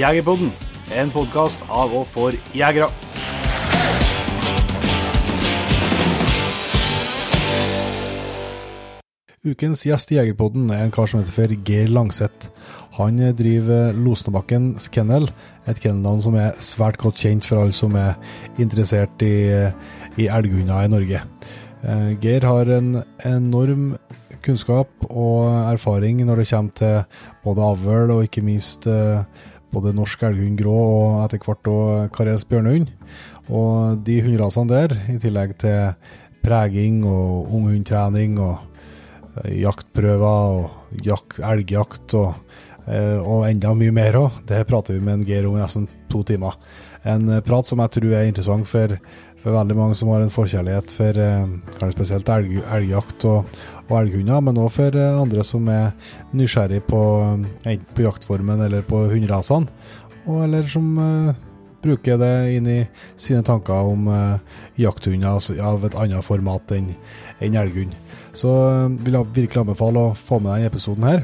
Jegerpodden, en podkast av og for jegere. Ukens gjest i Jegerpodden er en kar som heter Geir Langseth. Han driver Losnebakkens kennel, et kennelnavn som er svært godt kjent for alle som er interessert i, i elghunder i Norge. Eh, Geir har en enorm kunnskap og erfaring når det kommer til både avl og ikke minst eh, både norsk elghund grå og etter hvert òg Kares bjørnehund. Og de hunderasene der, i tillegg til preging og unghundtrening og jaktprøver og jak elgjakt og, eh, og enda mye mer òg. Det prater vi med en Geir om i nesten to timer. En eh, prat som jeg tror er interessant for, for veldig mange som har en forkjærlighet for kanskje spesielt elg, elgjakt og, og elghunder, men òg for andre som er nysgjerrig på enten på jaktformen eller på hunderasene, eller som bruker det inn i sine tanker om eh, jakthunder altså, av et annet format enn en elghund. Så uh, vil jeg virkelig anbefale å få med deg denne episoden her.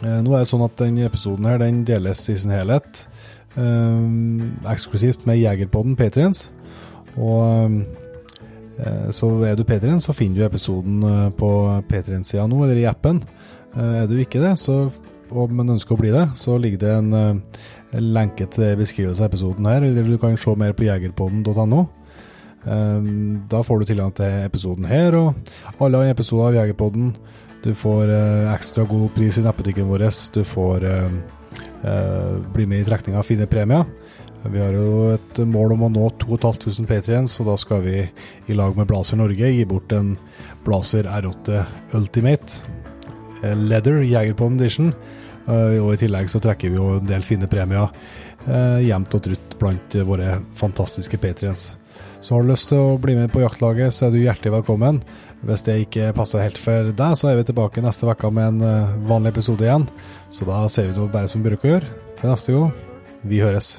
Eh, nå er det sånn at denne episoden her den deles i sin helhet eksklusivt med Jegerpodden Patriens. Og så er du Patriens, så finner du episoden på Patriens-sida nå, eller i appen. Er du ikke det, så, og, man ønsker å bli det, så ligger det en lenke til beskrivelse av episoden her, eller du kan se mer på jegerpodden.no. Ehm, da får du tilgang til episoden her og alle episoder av Jegerpodden. Du får eh, ekstra god pris i nettbutikken vår. Du får eh, eh, bli med i trekninga av fine premier. Vi har jo et mål om å nå 2500 patriens, og da skal vi i lag med Blazer Norge gi bort en Blazer R8 Ultimate Leather Jegerpodden Edition Eh, og I tillegg så trekker vi jo en del fine premier eh, jevnt og trutt blant våre fantastiske patriens. Så har du lyst til å bli med på jaktlaget, så er du hjertelig velkommen. Hvis det ikke passer helt for deg, så er vi tilbake neste uke med en eh, vanlig episode igjen. Så da ser vi ut bare som vi bruker å gjøre. Til neste gang, vi høres.